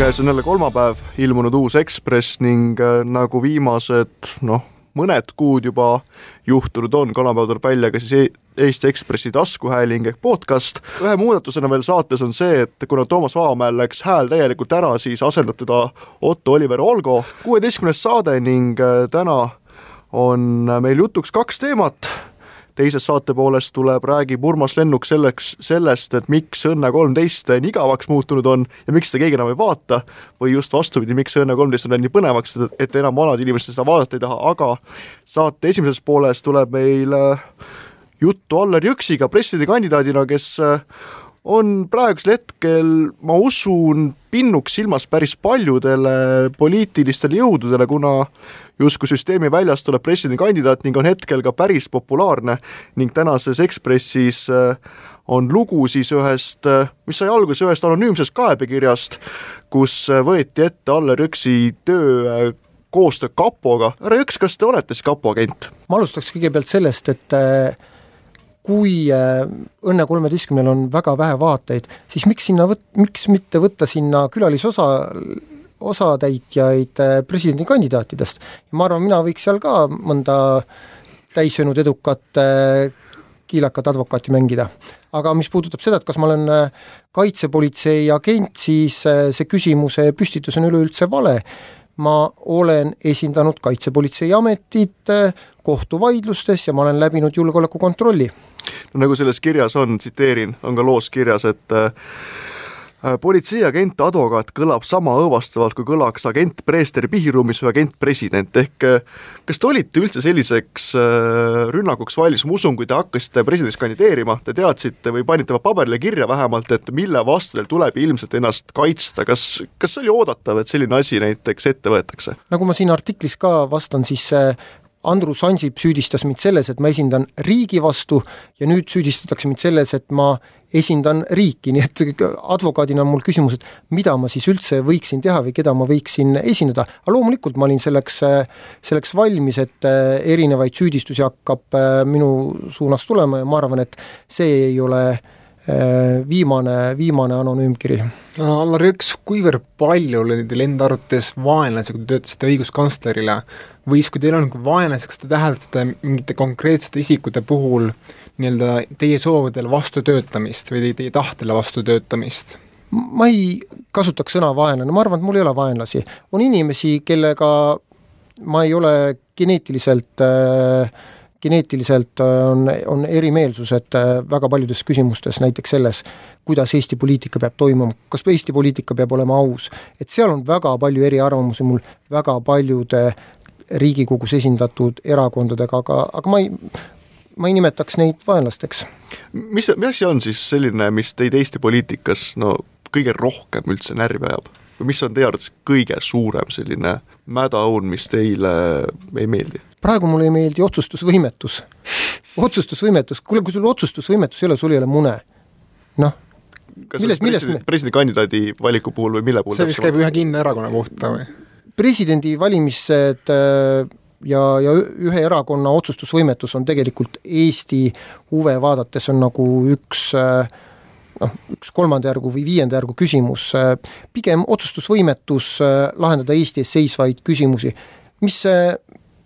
käes on jälle kolmapäev, ilmunud uus Ekspress ning äh, nagu viimased noh, mõned kuud juba juhtunud on, kolmapäeval tuleb välja ka siis e Eesti Ekspressi taskuhääling ehk podcast. ühe muudatusena veel saates on see, et kuna Toomas Vaamäel läks hääl täielikult ära, siis asendab teda Otto Oliver Olgo. kuueteistkümnes saade ning äh, täna on meil jutuks kaks teemat teises saate pooles tuleb, räägib Urmas Lennuk selleks, sellest, et miks Õnne kolmteist nii igavaks muutunud on ja miks seda keegi enam ei vaata. Või just vastupidi, miks Õnne kolmteist on nii põnevaks, et enam vanad inimesed seda vaadata ei taha, aga saate esimeses pooles tuleb meil äh, juttu Allar Jõksiga presidendikandidaadina, kes äh, on praegusel hetkel, ma usun, pinnuks silmas päris paljudele poliitilistele jõududele, kuna justkui süsteemi väljast tuleb presidendikandidaat ning on hetkel ka päris populaarne ning tänases Ekspressis äh, on lugu siis ühest, äh, mis sai alguse ühest anonüümsest kaebekirjast, kus äh, võeti ette Allar Jõksi töö koostöö kapoga. härra Jõks, kas te olete siis kapo agent? ma alustaks kõigepealt sellest, et kui Õnne kolmeteistkümnel on väga vähe vaatajaid, siis miks sinna võt-, miks mitte võtta sinna külalisosa osatäitjaid äh, presidendikandidaatidest ja ma arvan, mina võiks seal ka mõnda täissöönud edukat äh, kiilakat advokaati mängida. aga mis puudutab seda, et kas ma olen äh, kaitsepolitsei agent, siis see küsimuse püstitus on üleüldse vale. Ma olen esindanud Kaitsepolitseiametit kohtuvaidlustes ja ma olen läbinud julgeolekukontrolli. no nagu selles kirjas on, tsiteerin, on ka loos kirjas, et Äh, politseiagent, advokaat kõlab sama õõvastavalt, kui kõlaks agent preester pihiruumis või agent president, ehk äh, kas te olite üldse selliseks äh, rünnakuks valmis, ma usun, kui te hakkasite presidendiks kandideerima, te teadsite või panite paberile kirja vähemalt, et mille vastu teil tuleb ilmselt ennast kaitsta, kas, kas oli oodatav, et selline asi näiteks ette võetakse? nagu ma siin artiklis ka vastan, siis Andrus Ansip süüdistas mind selles, et ma esindan riigi vastu ja nüüd süüdistatakse mind selles, et ma esindan riiki, nii et advokaadina on mul küsimus, et mida ma siis üldse võiksin teha või keda ma võiksin esindada, aga loomulikult ma olin selleks, selleks valmis, et erinevaid süüdistusi hakkab minu suunas tulema ja ma arvan, et see ei ole viimane, viimane anonüümkiri. Allar Jõks, kuivõrd palju oli teil enda arvates vaenlasi, kui te töötasite õiguskantslerile, või siis, kui teil on nagu vaenlasi, kas te täheldate mingite konkreetsete isikute puhul nii-öelda teie soovidele vastutöötamist või teie, teie tahtele vastutöötamist? ma ei kasutaks sõna vaenlane, ma arvan, et mul ei ole vaenlasi. on inimesi, kellega ma ei ole geneetiliselt äh, geneetiliselt on, on erimeelsused äh, väga paljudes küsimustes, näiteks selles, kuidas Eesti poliitika peab toimuma, kas Eesti poliitika peab olema aus. et seal on väga palju eriarvamusi mul väga paljude Riigikogus esindatud erakondadega, aga, aga ma ei, ma ei nimetaks neid vaenlasteks. mis, mis asi on siis selline, mis teid Eesti poliitikas no kõige rohkem üldse närvi ajab? või mis on teie arvates kõige suurem selline mädaõun, mis teile ei meeldi? praegu mulle ei meeldi otsustusvõimetus. otsustusvõimetus, kuule, kui sul otsustusvõimetus ei ole, sul ei ole mune. noh, milles, millest me presidendikandidaadi valiku puhul või mille puhul see vist käib ühe kindla erakonna kohta või? Presidendivalimised äh, ja, ja ühe erakonna otsustusvõimetus on tegelikult Eesti huve vaadates on nagu üks äh, noh, üks kolmanda järgu või viienda järgu küsimus, äh, pigem otsustusvõimetus lahendada Eesti ees seisvaid küsimusi, mis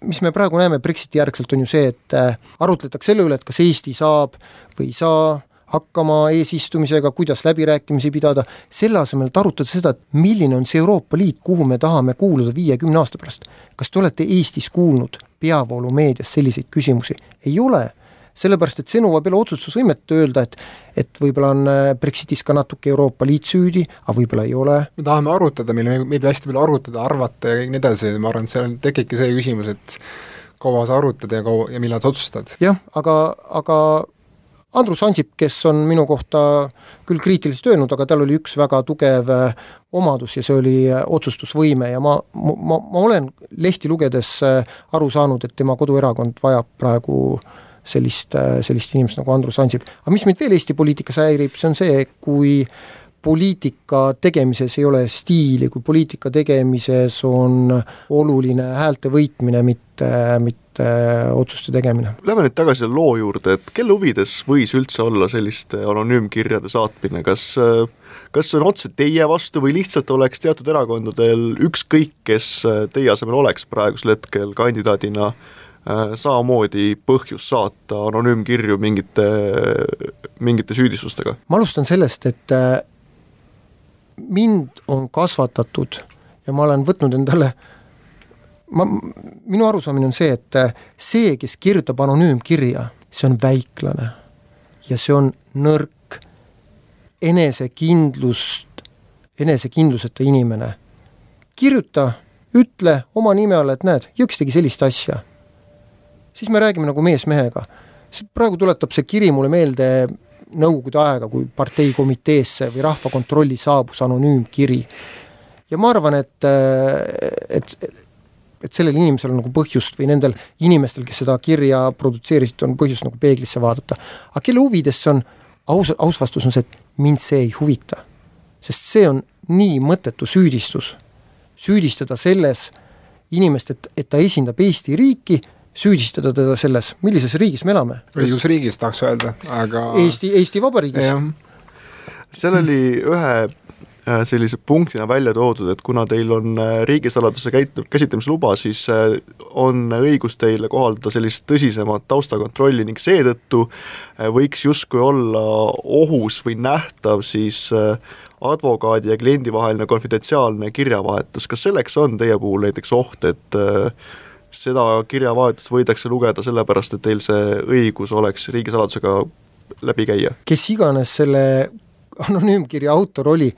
mis me praegu näeme Brexiti järgselt, on ju see, et äh, arutletakse selle üle, et kas Eesti saab või ei saa hakkama eesistumisega, kuidas läbirääkimisi pidada, selle asemel, et arutada seda, et milline on see Euroopa Liit, kuhu me tahame kuuluda viiekümne aasta pärast. kas te olete Eestis kuulnud peavoolumeedias selliseid küsimusi? ei ole sellepärast et see nõuab jälle otsustusvõimet öelda, et et võib-olla on äh, Brexitis ka natuke Euroopa Liit süüdi, aga võib-olla ei ole. me tahame arutada, meil meeldib hästi palju arutada, arvata ja nii edasi, ma arvan, et seal tekibki see küsimus, et kaua sa arutad ja kaua ja millal sa otsustad. jah, aga, aga Andrus Ansip, kes on minu kohta küll kriitiliselt öelnud, aga tal oli üks väga tugev äh, omadus ja see oli äh, otsustusvõime ja ma, ma, ma olen lehti lugedes aru saanud, et tema koduerakond vajab praegu äh, sellist, sellist inimest nagu Andrus Ansip. aga mis mind veel Eesti poliitikas häirib, see on see, kui poliitika tegemises ei ole stiili, kui poliitika tegemises on oluline häälte võitmine, mitte, mitte otsuste, otsuste tegemine. Lähme nüüd tagasi selle loo juurde, et kelle huvides võis üldse olla selliste anonüümkirjade saatmine, kas kas see on otse teie vastu või lihtsalt oleks teatud erakondadel ükskõik, kes teie asemel oleks praegusel hetkel kandidaadina äh, samamoodi põhjus saata anonüümkirju mingite, mingite süüdistustega? ma alustan sellest, et äh, mind on kasvatatud ja ma olen võtnud endale ma, minu arusaamine on see, et äh, see, kes kirjutab anonüümkirja, see on väiklane ja see on nõrk enesekindlust, enesekindluseta inimene. kirjuta, ütle oma nime alla, et näed, Jõks tegi sellist asja. siis me räägime nagu mees mehega. praegu tuletab see kiri mulle meelde nõukogude aega, kui partei komiteesse või Rahvakontrolli saabus anonüümkiri. ja ma arvan, et, et, et sellel inimesel on nagu põhjust või nendel inimestel, kes seda kirja produtseerisid, on põhjust nagu peeglisse vaadata. aga kelle huvides see on, aus, aus vastus on see, et mind see ei huvita. sest see on nii mõttetu süüdistus. süüdistada selles inimest, et, et ta esindab Eesti riiki, süüdistada teda selles, millises riigis me elame. õigusriigis tahaks öelda, aga Eesti, Eesti Vabariigis. seal oli ühe sellise punktina välja toodud, et kuna teil on äh, riigisaladuse käit-, käsitlemisluba, siis äh, on õigus teile kohaldada sellist tõsisemat taustakontrolli ning seetõttu võiks justkui olla ohus või nähtav siis advokaadi ja kliendi vaheline konfidentsiaalne kirjavahetus, kas selleks on teie puhul näiteks oht, et seda kirjavahetust võidakse lugeda sellepärast, et teil see õigus oleks riigisaladusega läbi käia? kes iganes selle anonüümkirja autor oli,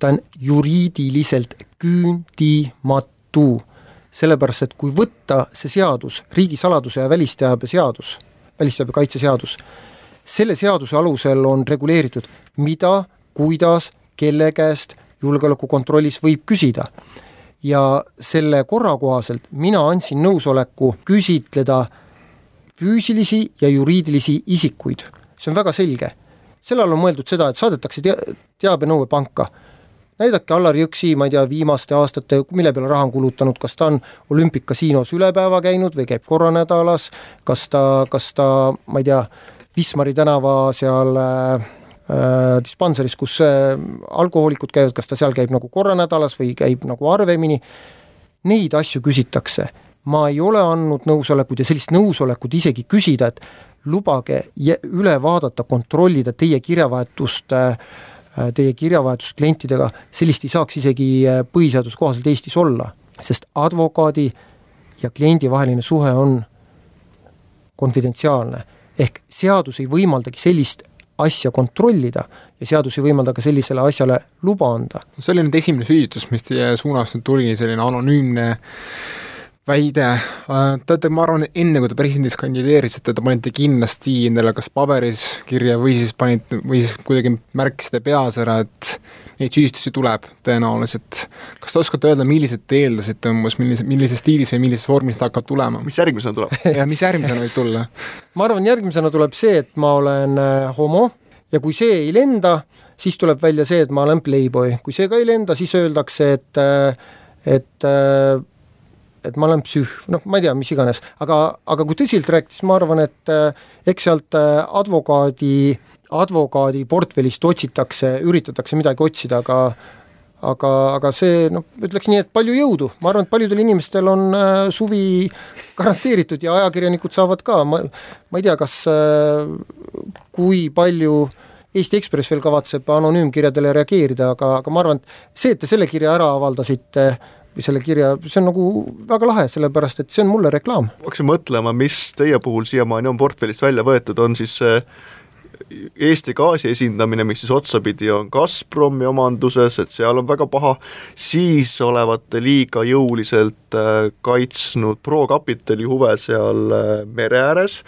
ta on juriidiliselt küündimatu. sellepärast, et kui võtta see seadus, riigisaladuse ja välisteabe seadus, välisteabe kaitse seadus, selle seaduse alusel on reguleeritud, mida, kuidas, kelle käest julgeolekukontrollis võib küsida. ja selle korra kohaselt mina andsin nõusoleku küsitleda füüsilisi ja juriidilisi isikuid. see on väga selge. selle all on mõeldud seda, et saadetakse tea-, teabenõue panka näidake Allar Jõksi, ma ei tea, viimaste aastate, mille peale raha on kulutanud, kas ta on olümpikasiinos üle päeva käinud või käib korra nädalas, kas ta, kas ta, ma ei tea, Wismari tänava seal äh, äh, dispanseris, kus äh, alkohoolikud käivad, kas ta seal käib nagu korra nädalas või käib nagu harvemini, neid asju küsitakse. ma ei ole andnud nõusolekut ja sellist nõusolekut isegi küsida, et lubage üle vaadata, kontrollida teie kirjavahetust äh, teie kirjavahetust klientidega, sellist ei saaks isegi äh, põhiseaduse kohaselt Eestis olla, sest advokaadi ja kliendi vaheline suhe on konfidentsiaalne. ehk seadus ei võimaldagi sellist asja kontrollida ja seadus ei võimalda ka sellisele asjale luba anda. see oli nüüd esimene süüdistus, mis teie suunas nüüd tuli, selline anonüümne väide, äh, te olete, ma arvan, enne kui te presidendiks kandideerisite, te panite kindlasti endale kas paberis kirja või siis panite, või siis kuidagi märkisite peas ära, et neid süüdistusi tuleb tõenäoliselt. kas te oskate öelda, millised te eeldasite umbes, millise, millises stiilis või millises vormis ta hakkab tulema? mis järgmisena tuleb jah, mis järgmisena võib tulla? ma arvan, järgmisena tuleb see, et ma olen äh, homo ja kui see ei lenda, siis tuleb välja see, et ma olen playboy, kui see ka ei lenda, siis öeldakse, et äh, et et ma olen psühh, noh, ma ei tea, mis iganes, aga, aga kui tõsiselt rääkida, siis ma arvan, et äh, eks sealt äh, advokaadi, advokaadi portfellist otsitakse, üritatakse midagi otsida, aga aga, aga see noh, ütleks nii, et palju jõudu, ma arvan, et paljudel inimestel on äh, suvi garanteeritud ja ajakirjanikud saavad ka, ma, ma ei tea, kas äh,, kui palju Eesti Ekspress veel kavatseb anonüümkirjadele reageerida, aga, aga ma arvan, et see, et te selle kirja ära avaldasite äh,, selle kirja, see on nagu väga lahe, sellepärast et see on mulle reklaam. hakkasin mõtlema, mis teie puhul siiamaani on portfellist välja võetud, on siis see Eesti gaasi esindamine, mis siis otsapidi on Gazpromi omanduses, et seal on väga paha, siis olevate liiga jõuliselt äh, kaitsnud pro-kapitali huve seal äh, mere ääres.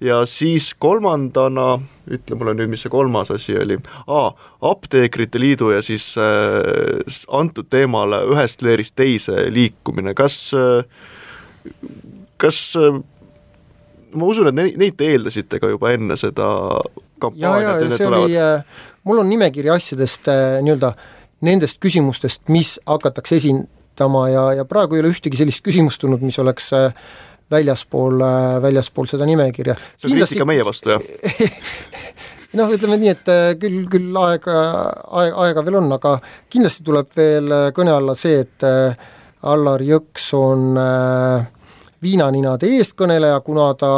Ja siis kolmandana ütle mulle nüüd, mis see kolmas asi oli. Ah,, Apteekrite Liidu ja siis äh, antud teemale ühest leerist teise liikumine, kas äh, kas äh, ma usun, et neid te eeldasite ka juba enne seda kampaaniat, enne tulevad? Äh, mul on nimekiri asjadest äh, nii-öelda nendest küsimustest, mis hakatakse esindama ja, ja praegu ei ole ühtegi sellist küsimust tulnud, mis oleks äh, väljaspool, väljaspool seda nimekirja. see on kriitika meie vastu, jah noh, ütleme nii, et küll, küll aega, aega, aega veel on, aga kindlasti tuleb veel kõne alla see, et Allar Jõks on viinaninade eestkõneleja, kuna ta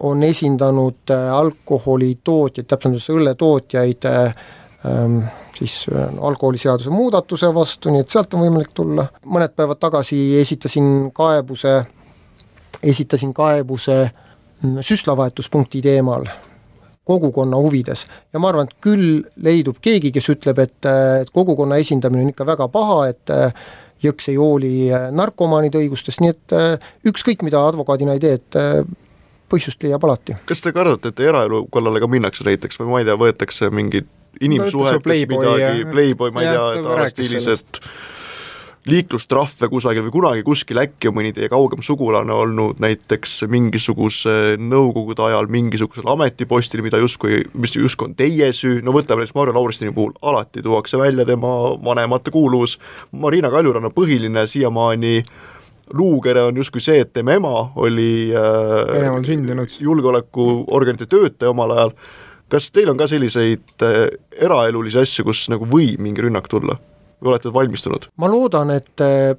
on esindanud alkoholitootjaid, täpsemalt õlletootjaid ähm, siis äh, alkoholiseaduse muudatuse vastu, nii et sealt on võimalik tulla. mõned päevad tagasi esitasin kaebuse, esitasin kaebuse mm, süstlavahetuspunkti teemal kogukonna huvides ja ma arvan, et küll leidub keegi, kes ütleb, et, et kogukonna esindamine on ikka väga paha, et jõks ei hooli narkomaanide õigustest, nii et ükskõik, mida advokaadina ei tee, et põhjust leiab alati. kas te kardate, et eraelu kallale ka minnakse näiteks või ma ei tea, võetakse mingid inimsuhetes midagi, Playboy, ma ei tea, Tara stiilis, et liiklustrahve kusagil või kunagi kuskil äkki on mõni teie kaugem sugulane olnud näiteks mingisuguse nõukogude ajal mingisugusel ametipostil, mida justkui, mis justkui on teie süü, no võtame näiteks Marju Lauristini puhul, alati tuuakse välja tema vanemate kuuluvus, Marina Kaljuranna põhiline siiamaani luukere on justkui see, et tema ema oli äh, julgeolekuorganite töötaja omal ajal kas teil on ka selliseid äh, eraelulisi asju, kus nagu võib mingi rünnak tulla või olete valmistunud? ma loodan, et äh,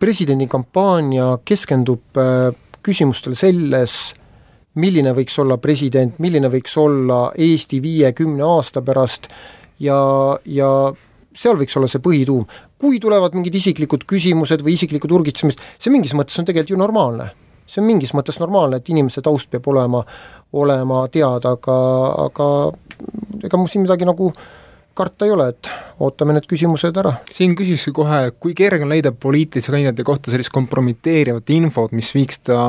presidendi kampaania keskendub äh, küsimustele selles, milline võiks olla president, milline võiks olla Eesti viie-kümne aasta pärast ja, ja seal võiks olla see põhituum. Kui tulevad mingid isiklikud küsimused või isiklikud urgitsemised, see mingis mõttes on tegelikult ju normaalne see on mingis mõttes normaalne, et inimese taust peab olema, olema teada, aga, aga ega mul siin midagi nagu karta ei ole, et ootame need küsimused ära. siin küsikski kohe, kui kerge on leida poliitilise kandidaadi kohta sellist kompromiteerivat infot, mis viiks ta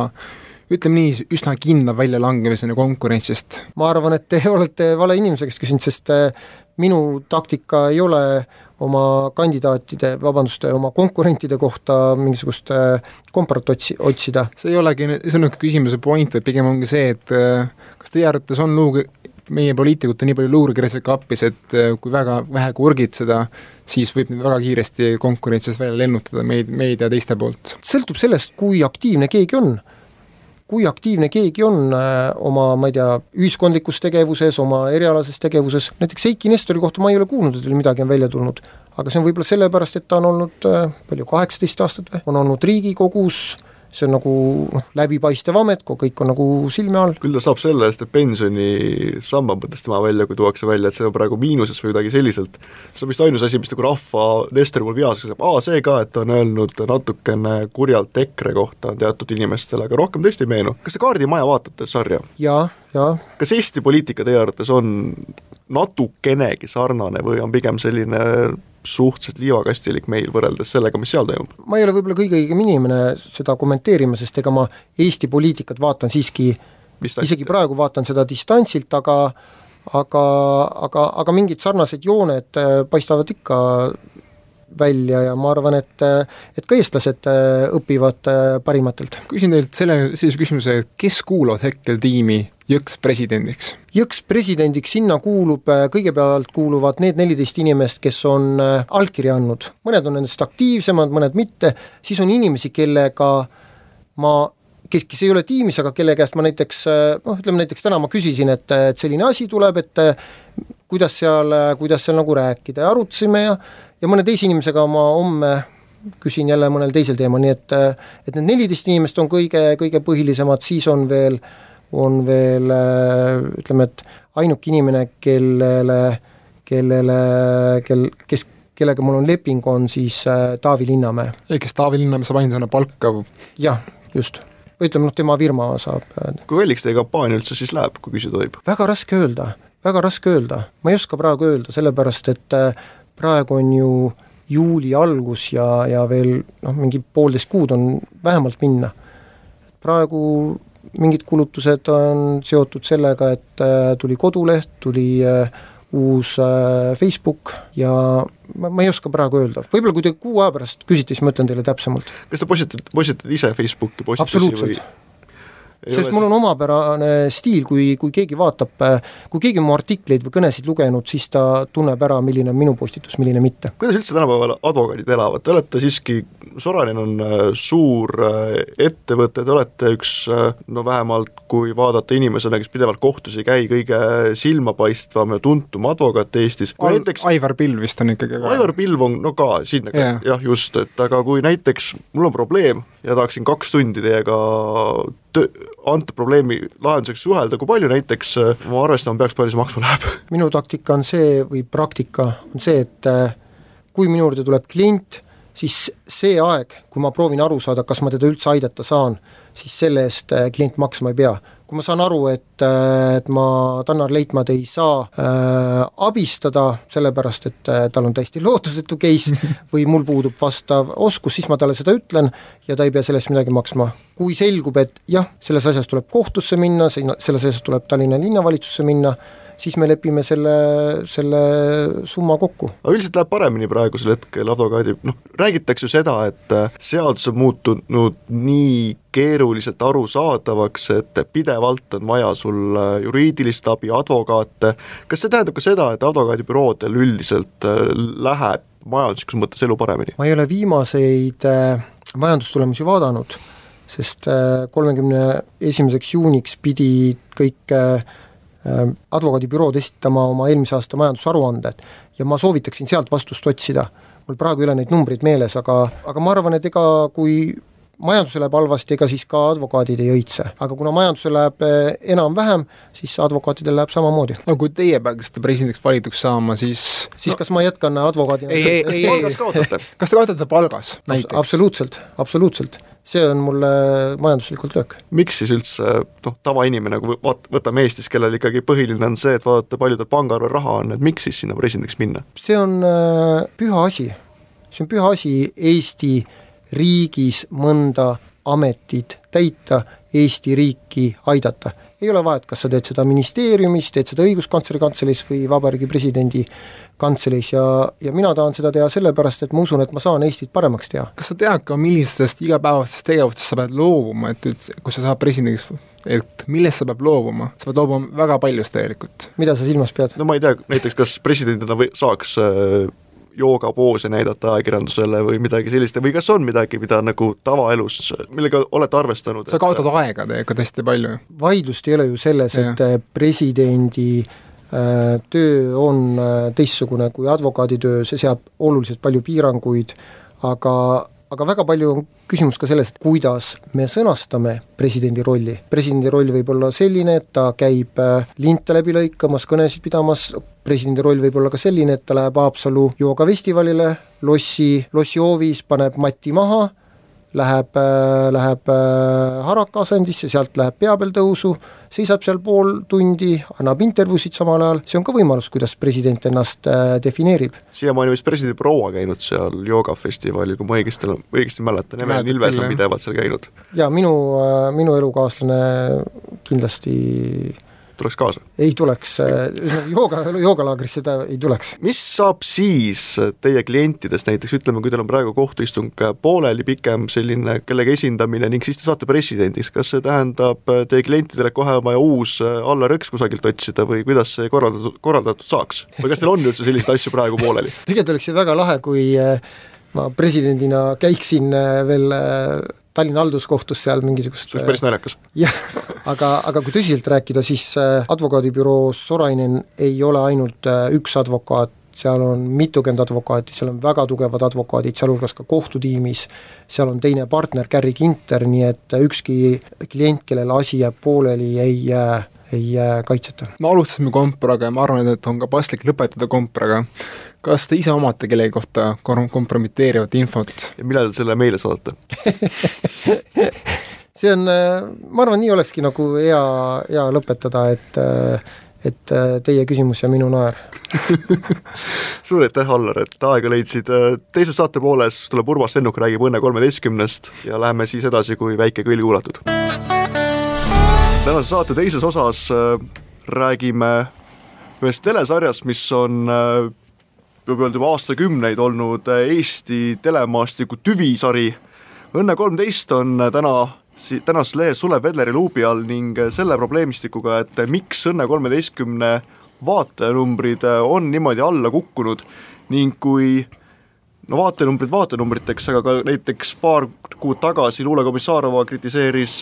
ütleme nii, üsna kindla väljalangemiseni konkurentsist? ma arvan, et te olete vale inimese käest küsinud, sest eh, minu taktika ei ole äh, oma kandidaatide, vabandust, oma konkurentide kohta mingisugust äh, komparat otsi, otsida. see ei olegi, see on niisugune küsimuse point, vaid pigem ongi see, et äh, kas teie arvates on luuge, meie poliitikutel nii palju luurekirjasid kapis, et äh, kui väga vähe kurgitseda, siis võib neid väga kiiresti konkurentsis välja lennutada meid, meid ja teiste poolt? sõltub sellest, kui aktiivne keegi on kui aktiivne keegi on äh, oma, ma ei tea, ühiskondlikus tegevuses, oma erialases tegevuses, näiteks Eiki Nestori kohta ma ei ole kuulnud, et veel midagi on välja tulnud. aga see on võib-olla sellepärast, et ta on olnud äh, palju, kaheksateist aastat või, on olnud Riigikogus, see on nagu noh, läbipaistev amet, kui kõik on nagu silme all. küll ta saab selle eest, et pensionisamba mõttes tema välja, kui tuuakse välja, et see on praegu miinuses või kuidagi selliselt, see on vist ainus asi, mis nagu rahva Nestori mul peas saab, aa see ka, et ta on öelnud natukene kurjalt EKRE kohta teatud inimestele, aga rohkem tõesti ei meenu. kas te Kaardimaja vaatate sarja? jaa, jaa. kas Eesti poliitika teie arvates on natukenegi sarnane või on pigem selline suhteliselt liivakastilik meil võrreldes sellega, mis seal toimub. ma ei ole võib-olla kõige õigem inimene seda kommenteerima, sest ega ma Eesti poliitikat vaatan siiski, isegi praegu vaatan seda distantsilt, aga aga, aga, aga mingid sarnased jooned äh, paistavad ikka välja ja ma arvan, et, et ka eestlased äh, õpivad äh, parimatelt. küsin teilt selle, sellise küsimuse, kes kuuluvad hetkel tiimi Jõks presidendiks? Jõks presidendiks, sinna kuulub, äh, kõigepealt kuuluvad need neliteist inimest, kes on allkirja andnud, mõned on nendest aktiivsemad, mõned mitte, siis on inimesi, kellega ma kes, kes ei ole tiimis, aga kelle käest ma näiteks noh, ütleme näiteks täna ma küsisin, et, et selline asi tuleb, et kuidas seal, kuidas seal nagu rääkida. Ja arutasime ja ja mõne teise inimesega ma homme küsin jälle mõnel teisel teemal, nii et et need neliteist inimest on kõige, kõige põhilisemad, siis on veel, on veel ütleme, et ainuke inimene, kellele, kellele, kel, kes, kellega mul on leping, on siis äh, Taavi Linnamäe. ehk kes Taavi Linnamäe saab ainsana palka? jah, just. või ütleme noh, tema firma saab. Äh, kui kalliks teie kampaania üldse siis läheb, kui küsida tohib? väga raske öelda, väga raske öelda, ma ei oska praegu öelda, sellepärast et äh, praegu on ju juuli algus ja, ja veel noh, mingi poolteist kuud on vähemalt minna. praegu mingid kulutused on seotud sellega, et äh, tuli koduleht, tuli äh, uus äh, Facebook ja ma, ma ei oska praegu öelda, võib-olla kui te kuu aja pärast küsite, siis ma ütlen teile täpsemalt. kas te postitate, postitate ise Facebooki postitusi või? Sest mul on omapärane stiil, kui, kui keegi vaatab, kui keegi on mu artikleid või kõnesid lugenud, siis ta tunneb ära, milline on minu postitus, milline mitte. kuidas üldse tänapäeval advokaadid elavad, te olete siiski Sorainen on äh, suur äh, ettevõte, te olete üks äh, no vähemalt kui vaadata inimesena, kes pidevalt kohtus ei käi, kõige silmapaistvam ja tuntum advokaat Eestis. Näiteks Aivar Pilv vist on ikkagi ka. Aivar Pilv on no ka sinna yeah. jah, just, et aga kui näiteks mul on probleem ja tahaksin kaks tundi teiega antud probleemi lahenduseks suhelda, kui palju näiteks ma arvestama peaks, palju see maksma läheb? minu taktika on see või praktika on see, et kui minu juurde tuleb klient, siis see aeg, kui ma proovin aru saada, kas ma teda üldse aidata saan, siis selle eest äh, klient maksma ei pea. Kui ma saan aru, et, et ma Tannar Leitmaad ei saa äh, abistada, sellepärast et äh, tal on täiesti lootusetu case või mul puudub vastav oskus, siis ma talle seda ütlen ja ta ei pea selle eest midagi maksma. kui selgub, et jah, selles asjas tuleb kohtusse minna, selles asjas tuleb Tallinna linnavalitsusse minna, siis me lepime selle, selle summa kokku. aga üldiselt läheb paremini praegusel hetkel advokaadi, noh, räägitakse ju seda, et äh, seadus on muutunud nii keeruliselt arusaadavaks, et pidevalt on vaja sul äh, juriidilist abi, advokaate, kas see tähendab ka seda, et advokaadibüroodel üldiselt äh, läheb majanduslikus mõttes elu paremini? ma ei ole viimaseid majandustulemusi vaadanud, sest kolmekümne esimeseks juuniks pidi kõik Äh, advokaadibürood esitama oma eelmise aasta majandusaruanded ja ma soovitaksin sealt vastust otsida. mul praegu ei ole neid numbreid meeles, aga, aga ma arvan, et ega kui majandusel läheb halvasti, ega siis ka advokaadid ei õitse, aga kuna majandusel läheb äh, enam-vähem, siis advokaatidel läheb samamoodi. no kui teie peaksite presidendiks valituks saama, siis siis no, kas ma jätkan advokaadina? ei, ei, ei, ei, kas te kaotate palgas näiteks? absoluutselt, absoluutselt see on mulle majanduslikult löök. miks siis üldse noh, tavainimene, kui vaat-, võtame Eestis, kellel ikkagi põhiline on see, et vaadata, palju tal pangaarvel raha on, et miks siis sinna presidendiks minna? see on äh, püha asi, see on püha asi Eesti riigis mõnda ametit täita, Eesti riiki aidata ei ole vahet, kas sa teed seda ministeeriumis, teed seda õiguskantsleri kantseleis või Vabariigi Presidendi kantseleis ja, ja mina tahan seda teha sellepärast, et ma usun, et ma saan Eestit paremaks teha. kas sa tead ka, millistest igapäevastest tegevustest sa pead loobuma, et üldse, kui sa saad presidendiks, et millest sa pead loobuma, sa pead loobuma väga paljust tegelikult. mida sa silmas pead? no ma ei tea, näiteks kas presidendina või saaks äh joogapoose näidata ajakirjandusele või midagi sellist või kas on midagi, mida nagu tavaelus, millega olete arvestanud? sa kaotad et... aega tegelikult hästi palju. vaidlust ei ole ju selles, et äh, presidendi äh, töö on äh, teistsugune kui advokaadi töö, see seab oluliselt palju piiranguid, aga aga väga palju on küsimus ka selles, et kuidas me sõnastame presidendi rolli. presidendi roll võib olla selline, et ta käib äh, linte läbi lõikamas, kõnesid pidamas, presidendi roll võib olla ka selline, et ta läheb Haapsalu joogafestivalile, lossi, lossihoovis paneb mati maha, läheb, äh, läheb äh, Haraka asendisse, sealt läheb pea peal tõusu, seisab seal pool tundi, annab intervjuusid samal ajal, see on ka võimalus, kuidas president ennast äh, defineerib. siiamaani vist presidendi proua käinud seal joogafestivalil, kui ma õigesti, õigesti mäletan, Evelin Ilves on pidevalt seal käinud. jaa, minu, minu elukaaslane kindlasti tuleks kaasa? ei tuleks, jooga, joogalaagrisse ta ei tuleks. mis saab siis teie klientidest näiteks, ütleme, kui teil on praegu kohtuistung pooleli, pikem selline kellegi esindamine ning siis te saate presidendiks, kas see tähendab teie klientidele kohe on vaja uus Allar Jõks kusagilt otsida või kuidas see korraldatud, korraldatud saaks? või kas teil on üldse selliseid asju praegu pooleli? tegelikult oleks ju väga lahe, kui ma presidendina käiksin veel Tallinna halduskohtus seal mingisugust see oleks päris naljakas. jah, aga, aga kui tõsiselt rääkida, siis äh, advokaadibüroos Sorainen ei ole ainult äh, üks advokaat, seal on mitukümmend advokaati, seal on väga tugevad advokaadid, sealhulgas ka kohtutiimis, seal on teine partner, Gary Ginter, nii et ükski klient, kellel asi jääb pooleli, ei jää ei kaitseta. me alustasime kompraga ja ma arvan, et on ka paslik lõpetada kompraga kas te ise omate kellegi kohta kompromiteerivat infot? ja millal selle meile saadate see on, ma arvan, nii olekski nagu hea, hea lõpetada, et et teie küsimus ja minu naer suur aitäh, Allar, et aega leidsid, teises saate pooles tuleb Urmas Lennuk, räägib Õnne kolmeteistkümnest ja läheme siis edasi, kui väike kõll kuulatud. tänase saate teises osas räägime ühest telesarjast, mis on võib öelda juba aastakümneid olnud äh, Eesti telemaastiku tüvisari. Õnne kolmteist on äh, täna tänases lehes Sulev Vedleri luubi all ning äh, selle probleemistikuga, et miks Õnne kolmeteistkümne vaatajanumbrid on niimoodi alla kukkunud ning kui no vaatenumbrid vaatenumbriteks, aga ka näiteks paar kuud tagasi Luule Komissarova kritiseeris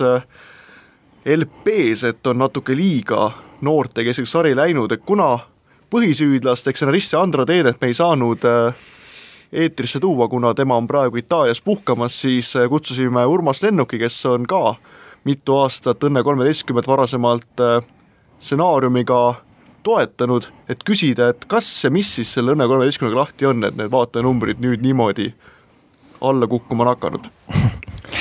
LP-s, et on natuke liiga noortekeskseks sari läinud, et kuna põhisüüdlast, ehk stsenaristi Andra Teedet me ei saanud äh, eetrisse tuua, kuna tema on praegu Itaalias puhkamas, siis äh, kutsusime Urmas Lennuki, kes on ka mitu aastat Õnne kolmeteistkümmet varasemalt stsenaariumiga toetanud, et küsida, et kas ja mis siis selle Õnne kolmeteistkümnega lahti on, et need vaatenumbrid nüüd niimoodi alla kukkuma on hakanud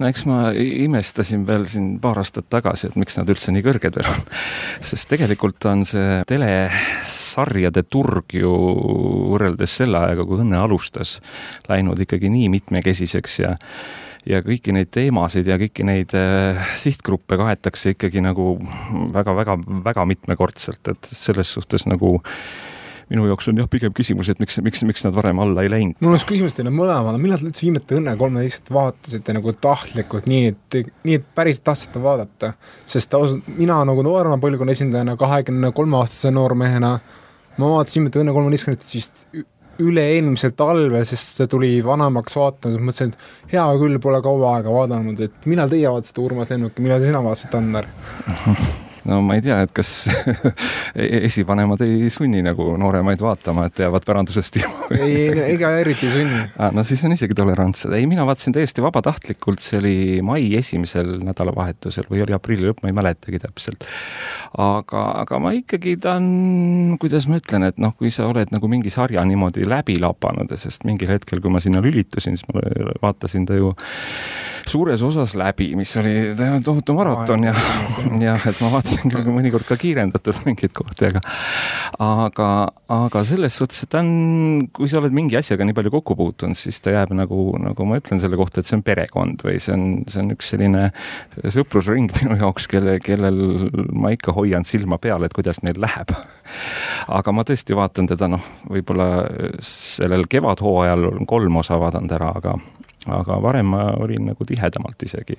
no eks ma imestasin veel siin paar aastat tagasi, et miks nad üldse nii kõrged veel on. sest tegelikult on see telesarjade turg ju võrreldes selle ajaga, kui Õnne alustas, läinud ikkagi nii mitmekesiseks ja ja kõiki neid teemasid ja kõiki neid äh, sihtgruppe kaetakse ikkagi nagu väga-väga-väga mitmekordselt, et selles suhtes nagu minu jaoks on jah, pigem küsimus, et miks, miks, miks nad varem alla ei läinud. mul oleks küsimus teile mõlemale, millal te üldse viimati Õnne kolmeteist vaatasite nagu tahtlikult, nii et, nii et päriselt tahtsite vaadata? sest ausalt, mina nagu noorema põlvkonna esindajana, kahekümne kolme aastase noormehena, ma vaatasin viimati Õnne kolmeteistkümnendat vist üle-eelmisel talvel, sest see tuli vanemaks vaatama, siis mõtlesin, et hea küll, pole kaua aega vaadanud, et millal teie vaatasite Urmas Lennuki, millal sina vaatasid, Annar? no ma ei tea, et kas esivanemad ei sunni nagu nooremaid vaatama, et jäävad pärandusest ilma. ei, ega eriti ei sunni ah,. no siis on isegi tolerantsed. ei, mina vaatasin täiesti vabatahtlikult, see oli mai esimesel nädalavahetusel või oli aprilli lõpp, ma ei mäletagi täpselt. Aga, aga ma ikkagi, ta on, kuidas ma ütlen, et noh, kui sa oled nagu mingi sarja niimoodi läbi lapanud, sest mingil hetkel, kui ma sinna lülitusin, siis ma vaatasin ta ju suures osas läbi, mis oli tohutu maraton ja, ja et ma vaatasin küll mõnikord ka kiirendatult mingeid kohti, aga aga, aga selles suhtes, et ta on, kui sa oled mingi asjaga nii palju kokku puutunud, siis ta jääb nagu, nagu ma ütlen selle kohta, et see on perekond või see on, see on üks selline sõprusring minu jaoks, kelle, kellel ma ikka hoian silma peal, et kuidas neil läheb. aga ma tõesti vaatan teda noh, võib-olla sellel kevadhooajal olen kolm osa vaadanud ära, aga aga varem ma olin nagu tihedamalt isegi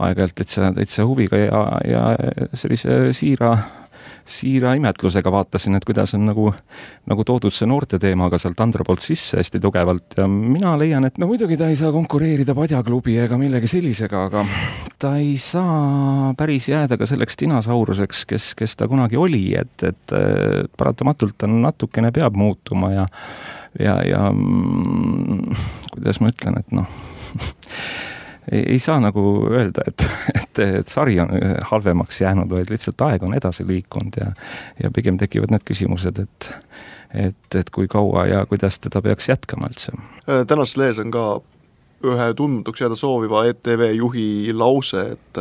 aeg-ajalt täitsa, täitsa huviga ja, ja sellise siira, siira imetlusega vaatasin, et kuidas on nagu, nagu toodud see noorte teema ka sealt Andra poolt sisse hästi tugevalt ja mina leian, et no muidugi ta ei saa konkureerida Padjaklubi ega millegi sellisega, aga ta ei saa päris jääda ka selleks dinosauruseks, kes, kes ta kunagi oli, et, et paratamatult ta natukene peab muutuma ja ja, ja mm, kuidas ma ütlen, et noh ei, ei saa nagu öelda, et, et, et sari on halvemaks jäänud, vaid lihtsalt aeg on edasi liikunud ja, ja pigem tekivad need küsimused, et, et, et kui kaua ja kuidas teda peaks jätkama üldse. Äh, tänases lehes on ka ühe tundmatuks jääda sooviva ETV juhi lause, et,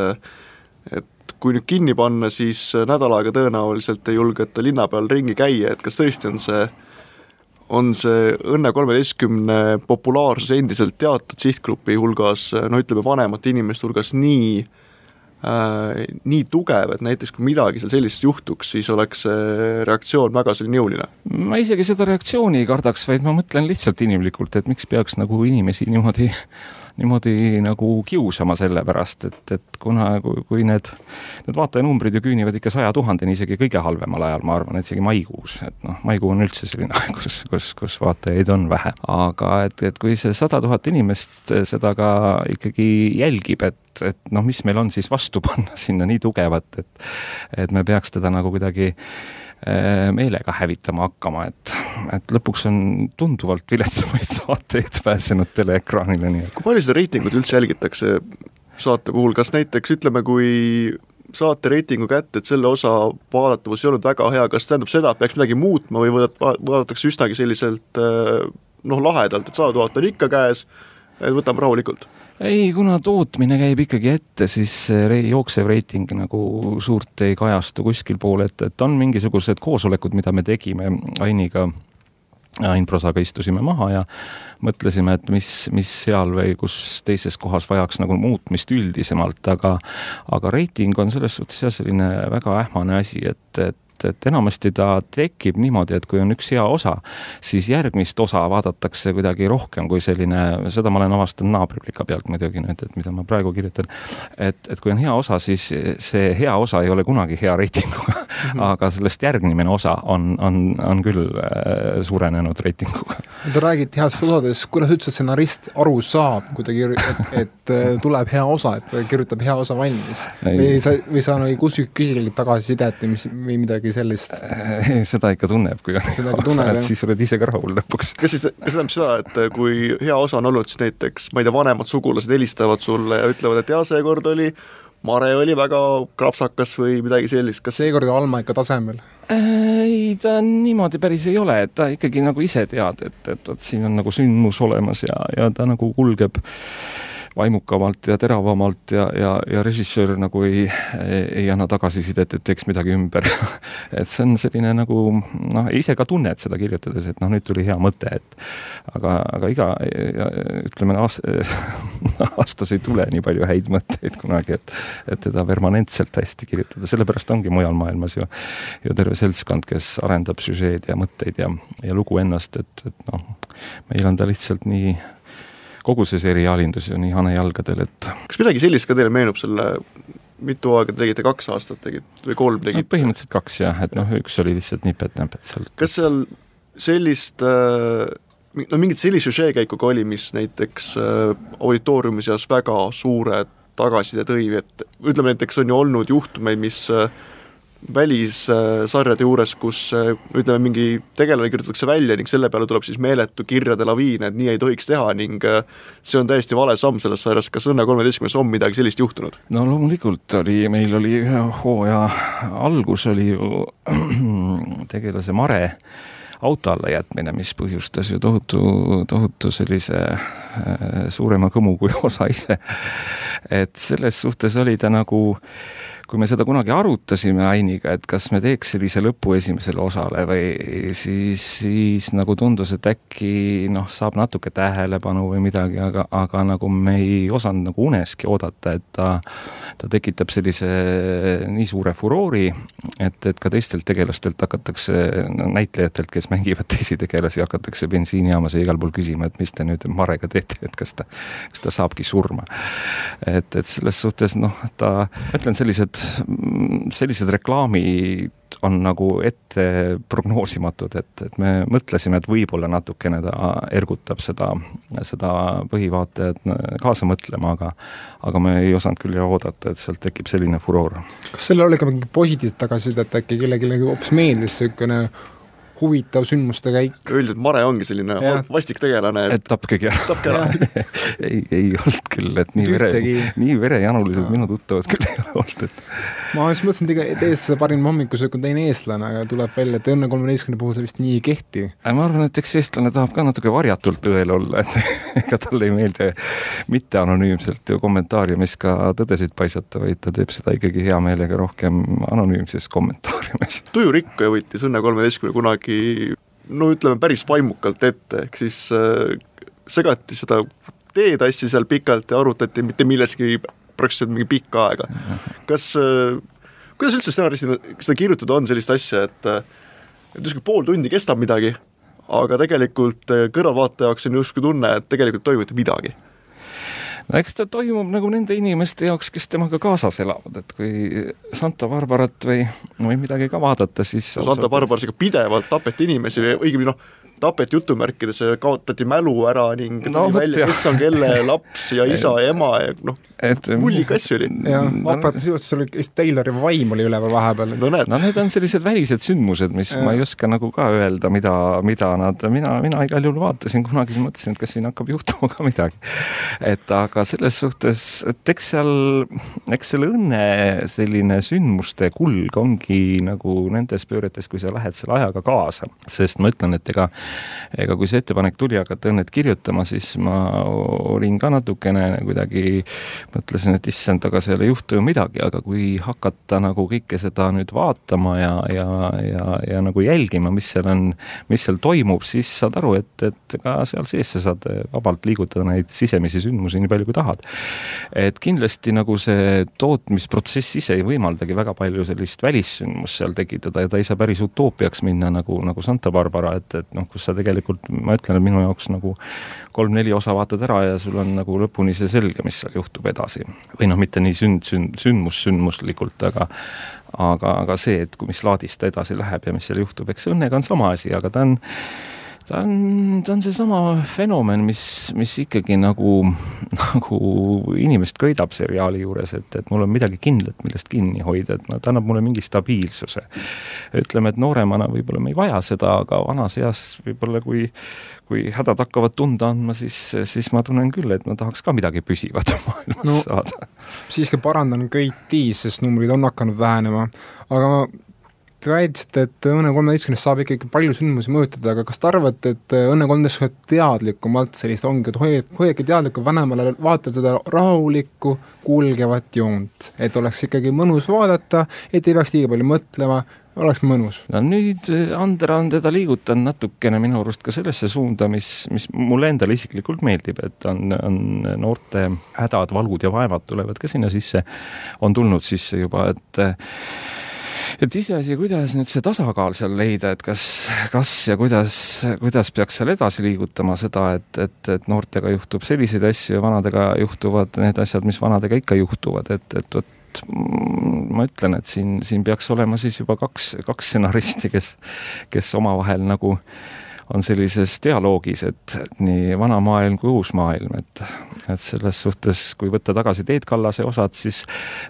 et kui nüüd kinni panna, siis nädal aega tõenäoliselt ei julgeta linna peal ringi käia, et kas tõesti on see on see Õnne kolmeteistkümne populaarsus endiselt teatud sihtgrupi hulgas, no ütleme, vanemate inimeste hulgas nii äh, nii tugev, et näiteks kui midagi seal sellist juhtuks, siis oleks see reaktsioon väga selline jõuline? ma isegi seda reaktsiooni ei kardaks, vaid ma mõtlen lihtsalt inimlikult, et miks peaks nagu inimesi niimoodi niimoodi nagu kiusama selle pärast, et, et kuna, kui, need, need vaatajanumbrid ju küünivad ikka saja tuhandeni isegi kõige halvemal ajal, ma arvan, et isegi maikuus, et noh, maikuu on üldse selline aeg, kus, kus, kus vaatajaid on vähe. aga et, et kui see sada tuhat inimest seda ka ikkagi jälgib, et, et noh, mis meil on siis vastu panna sinna nii tugevat, et et me peaks teda nagu kuidagi meelega hävitama hakkama, et, et lõpuks on tunduvalt viletsamaid saateid pääsenud teleekraanile, nii et. kui palju seda reitingut üldse jälgitakse saate puhul, kas näiteks ütleme, kui saate reitingu kätte, et selle osa vaadatavus ei olnud väga hea, kas tähendab seda, et peaks midagi muutma või vaadatakse üsnagi selliselt äh, noh, lahedalt, et sada tuhat on ikka käes, võtame rahulikult ei, kuna tootmine käib ikkagi ette, siis jooksev reiting nagu suurt ei kajastu kuskil pool, et, et on mingisugused koosolekud, mida me tegime. Ainiga, Ain Prosaga istusime maha ja mõtlesime, et mis, mis seal või kus teises kohas vajaks nagu muutmist üldisemalt, aga aga reiting on selles suhtes jah, selline väga ähmane asi, et, et et enamasti ta tekib niimoodi, et kui on üks hea osa, siis järgmist osa vaadatakse kuidagi rohkem kui selline, seda ma olen avastanud naabriplika pealt muidugi nüüd, et mida ma praegu kirjutan. et, et kui on hea osa, siis see hea osa ei ole kunagi hea reitinguga mm, -hmm. aga sellest järgmine osa on, on, on küll äh, suurenenud reitinguga. Te räägite headest osadest, kuidas üldse stsenarist aru saab, kui ta kir-, et, et äh, tuleb hea osa, et ta kirjutab hea osa valmis? või sa, või sa nagu kuskilt küsid kellelgi tagasisidet või mis, või midagi sellist? seda ikka tunneb, kui on hea osa, et siis oled ise ka rahul lõpuks. kas siis, kas tähendab seda, et kui hea osa on olnud, siis näiteks, ma ei tea, vanemad sugulased helistavad sulle ja ütlevad, et jaa, seekord oli Mare oli väga krapsakas või midagi sellist, kas seekord Alma ikka tasemel? ei, ta niimoodi päris ei ole, et ta ikkagi nagu ise tead, et, et vot siin on nagu sündmus olemas ja, ja ta nagu kulgeb vaimukamalt ja teravamalt ja, ja, ja režissöör nagu ei, ei anna tagasisidet, et teeks midagi ümber et see on selline nagu noh, ise ka tunned seda kirjutades, et noh, nüüd tuli hea mõte, et aga, aga iga ütleme aasta, aastas ei tule nii palju häid mõtteid kunagi, et et teda permanentselt hästi kirjutada, sellepärast ongi mujal maailmas ju ju terve seltskond, kes arendab süžeed ja mõtteid ja, ja lugu ennast, et, et noh, meil on ta lihtsalt nii kogu see seriaalindus ju nii hanejalgadel, et kas midagi sellist ka teile meenub selle mitu aega te tegite, kaks aastat tegite või kolm tegite no,? põhimõtteliselt kaks jah, et noh, üks oli lihtsalt nipet-näpet sealt. kas seal sellist äh, no mingit sellist süžeekäiku ka oli, mis näiteks äh, auditooriumi seas väga suure tagasiside tõi, et ütleme näiteks on ju olnud juhtumeid, mis äh, välissarjade juures, kus ütleme, mingi tegelane kirjutatakse välja ning selle peale tuleb siis meeletu kirjade laviin, et nii ei tohiks teha ning äh, see on täiesti vale samm selles sarjas, kas Õnne kolmeteistkümnes on midagi sellist juhtunud? no loomulikult oli, meil oli ühe hooaja algus oli ju tegelase Mare auto alla jätmine, mis põhjustas ju tohutu, tohutu sellise äh, suurema kõmu kui osa ise. et selles suhtes oli ta nagu äh, kui me seda kunagi arutasime Ainiga, et kas me teeks sellise lõpu esimesele osale või siis, siis nagu tundus, et äkki noh, saab natuke tähelepanu või midagi, aga, aga nagu me ei osanud nagu uneski oodata, et ta, ta tekitab sellise nii suure furoori, et, et ka teistelt tegelastelt hakatakse näitlejatelt, kes mängivad teisi tegelasi, hakatakse bensiinijaamas ja igal pool küsima, et mis te nüüd Marega teete, et kas ta, kas ta saabki surma. et, et selles suhtes noh, ta, ma ütlen, sellised sellised, sellised reklaamid on nagu ette prognoosimatud, et, et me mõtlesime, et võib-olla natukene ta ergutab seda, seda põhivaatajat kaasa mõtlema, aga aga me ei osanud küll oodata, et sealt tekib selline furoor. kas sellel oli ka mingi positiivset tagasisidet, äkki kellelegi hoopis meeldis niisugune huvitav sündmuste käik. üldiselt Mare ongi selline ja. vastik tegelane. et tapkegi ära. tapke ära ei, ei olnud küll, et nii vere, nii verejanulised minu tuttavad küll ei ole olnud, et. ma just mõtlesin, et teie ees parim hommikusöök on teine eestlane, aga tuleb välja, et Õnne kolmeteistkümne puhul see vist nii ei kehti. ma arvan, et eks eestlane tahab ka natuke varjatult õel olla, et ega talle ei meeldi mitte anonüümselt ju kommentaariumis ka tõdesid paisata, vaid ta teeb seda ikkagi hea meelega rohkem anonüümses kommentaariumis. tujurikkuja võttis Õnne kolmeteistkümne kunagi kuidagi no ütleme, päris vaimukalt ette, ehk siis äh, segati seda teetassi seal pikalt ja arutati mitte milleski praktiliselt mingi pikka aega. kas äh,, kuidas üldse stsenaristina seda kirjutada on, sellist asja, et äh, et justkui pool tundi kestab midagi, aga tegelikult kõrvalvaataja jaoks on justkui tunne, et tegelikult toimub midagi no eks ta toimub nagu nende inimeste jaoks, kes temaga kaasas elavad, et kui Santa Barbarat või, või midagi ka vaadata, siis no, Santa Barbaras ikka pidevalt tapeti inimesi või õigemini noh, tapeti jutumärkides kaotati mälu ära ning no, tuli välja, kes on kelle laps ja isa ja ema ja noh, mullik asju oli. jah, vapralt sisuliselt seal oli, Taylori vaim oli üleval vahepeal. no näed. no need on sellised välised sündmused, mis ja. ma ei oska nagu ka öelda, mida, mida nad, mina, mina igal juhul vaatasin kunagi, siis mõtlesin, et kas siin hakkab juhtuma ka midagi. et aga selles suhtes, et eks seal, eks selle õnne selline sündmuste kulg ongi nagu nendes pööretes, kui sa lähed selle ajaga kaasa, sest ma ütlen, et ega ega kui see ettepanek tuli hakata õnnet kirjutama, siis ma olin ka natukene kuidagi, mõtlesin, et issand, aga seal ei juhtu ju midagi, aga kui hakata nagu kõike seda nüüd vaatama ja, ja, ja, ja nagu jälgima, mis seal on, mis seal toimub, siis saad aru, et, et ka seal sees sa saad vabalt liigutada neid sisemisi sündmusi nii palju, kui tahad. et kindlasti nagu see tootmisprotsess ise ei võimaldagi väga palju sellist välissündmust seal tekitada ja ta ei saa päris utoopiaks minna nagu, nagu Santa Barbara, et, et noh, kus sa tegelikult, ma ütlen, et minu jaoks nagu kolm-neli osa vaatad ära ja sul on nagu lõpuni see selge, mis seal juhtub edasi. või noh, mitte nii sünd, sünd, sündmus sündmuslikult, aga aga, aga see, et mis laadis ta edasi läheb ja mis seal juhtub, eks õnnega on sama asi, aga ta on ta on, ta on seesama fenomen, mis, mis ikkagi nagu, nagu inimest köidab seriaali juures, et, et mul on midagi kindlat, millest kinni hoida, et no ta annab mulle mingi stabiilsuse. ütleme, et nooremana võib-olla me ei vaja seda, aga vanas eas võib-olla kui, kui hädad hakkavad tunda andma, siis, siis ma tunnen küll, et ma tahaks ka midagi püsivat maailmas no, saada. siiski parandan Köiti, sest numbrid on hakanud vähenema, aga ma Te väitsite, et Õnne kolmeteistkümnest saab ikkagi palju sündmusi mõjutada, aga kas te arvate, et Õnne kolmteist hoiab teadlikumalt sellist, ongi, et hoiab, hoiabki teadlikult vanemale vaatad seda rahulikku, kulgevat joont, et oleks ikkagi mõnus vaadata, et ei peaks liiga palju mõtlema, oleks mõnus. no nüüd Andra on teda liigutanud natukene minu arust ka sellesse suunda, mis, mis mulle endale isiklikult meeldib, et on, on noorte hädad, valud ja vaevad tulevad ka sinna sisse, on tulnud sisse juba, et et iseasi, kuidas nüüd see tasakaal seal leida, et kas, kas ja kuidas, kuidas peaks seal edasi liigutama seda, et, et, et noortega juhtub selliseid asju ja vanadega juhtuvad need asjad, mis vanadega ikka juhtuvad, et, et vot ma ütlen, et siin, siin peaks olema siis juba kaks, kaks stsenaristi, kes, kes omavahel nagu äh, on sellises dialoogis, et nii vana maailm kui uus maailm, et, et selles suhtes, kui võtta tagasi Teet Kallase osad, siis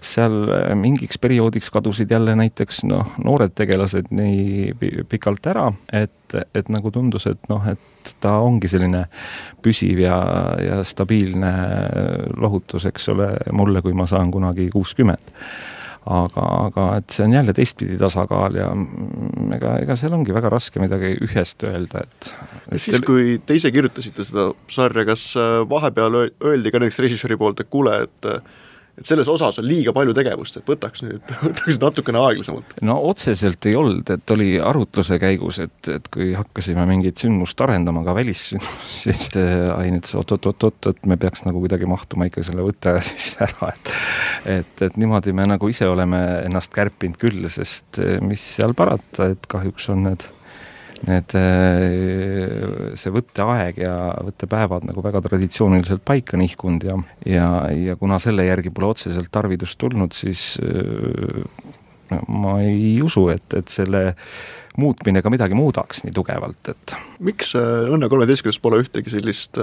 seal mingiks perioodiks kadusid jälle näiteks noh, noored tegelased nii pikalt ära, et, et nagu tundus, et noh, et ta ongi selline püsiv ja, ja stabiilne lohutus, eks ole, mulle, kui ma saan kunagi kuuskümmend aga, aga et see on jälle teistpidi tasakaal ja ega, ega seal ongi väga raske midagi ühest öelda, et. kas siis, kui te ise kirjutasite seda sarja, kas äh, vahepeal öeldi ka näiteks režissööri poolt, et kuule, et et selles osas on liiga palju tegevust, et võtaks nüüd, võtaks natukene aeglasemalt. no otseselt ei olnud, et oli arutluse käigus, et, et kui hakkasime mingit sündmust arendama, ka välissündmust, siis äh, Ain ütles oot-oot-oot-oot, et me peaks nagu kuidagi mahtuma ikka selle võtte sisse ära, et et, et niimoodi me nagu ise oleme ennast kärpinud küll, sest äh, mis seal parata, et kahjuks on need need, äh, see võtteaeg ja võttepäevad nagu väga traditsiooniliselt paika nihkunud ja, ja, ja kuna selle järgi pole otseselt tarvidust tulnud, siis no, äh, ma ei usu, et, et selle muutmine ka midagi muudaks nii tugevalt, et. Miks äh, Õnne kolmeteistkümnes pole ühtegi sellist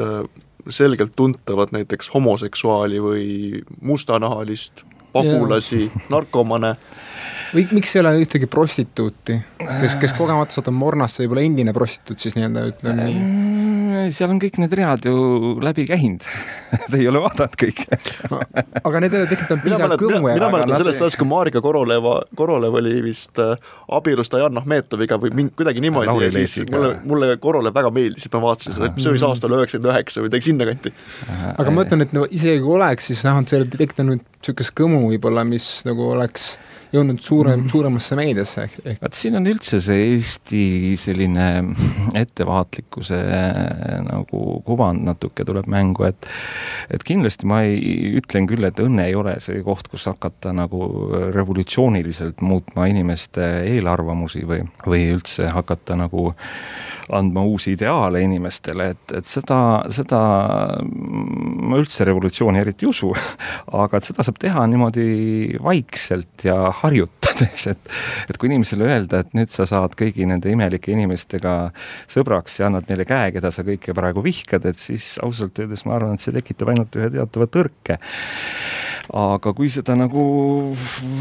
selgelt tuntavat näiteks homoseksuaali või mustanahalist pagulasi, narkomane. Või miks ei ole ühtegi prostituuti, kes, kes kogemata satub mornasse, võib-olla endine prostituut siis nii-öelda, ütleme nii? Mm, seal on kõik need read ju läbi käinud. Te ei ole vaadanud kõike. Aga need ei tekitanud piisavalt kõmu mina, mina mäletan sellest ajast, kui Marika Koroleva, Korolev oli vist äh, abielus Dajan Ahmetoviga või mingi, kuidagi niimoodi Lauri ja siis Leesiga. mulle, mulle Korolev väga meeldis, ma vaatasin seda, see võis aastal üheksakümmend üheksa või midagi sinnakanti. aga ma mõtlen, et no isegi kui oleks, siis vähemalt see tekitanud niisugust kõmu võib-olla, mis nagu oleks jõudnud suurem mm., suuremasse meediasse ehk, ehk. vaat siin on üldse see Eesti selline ettevaatlikkuse nagu kuvand natuke tuleb mängu, et et kindlasti ma ei, ütlen küll, et õnne ei ole see koht, kus hakata nagu revolutsiooniliselt muutma inimeste eelarvamusi või, või üldse hakata nagu andma uusi ideaale inimestele, et, et seda, seda ma üldse revolutsiooni eriti ei usu, aga et seda saab teha niimoodi vaikselt ja harjutades, et et kui inimesele öelda, et nüüd sa saad kõigi nende imelike inimestega sõbraks ja annad neile käe, keda sa kõike praegu vihkad, et siis ausalt öeldes ma arvan, et see tekitab ainult ühe teatava tõrke. Aga kui seda nagu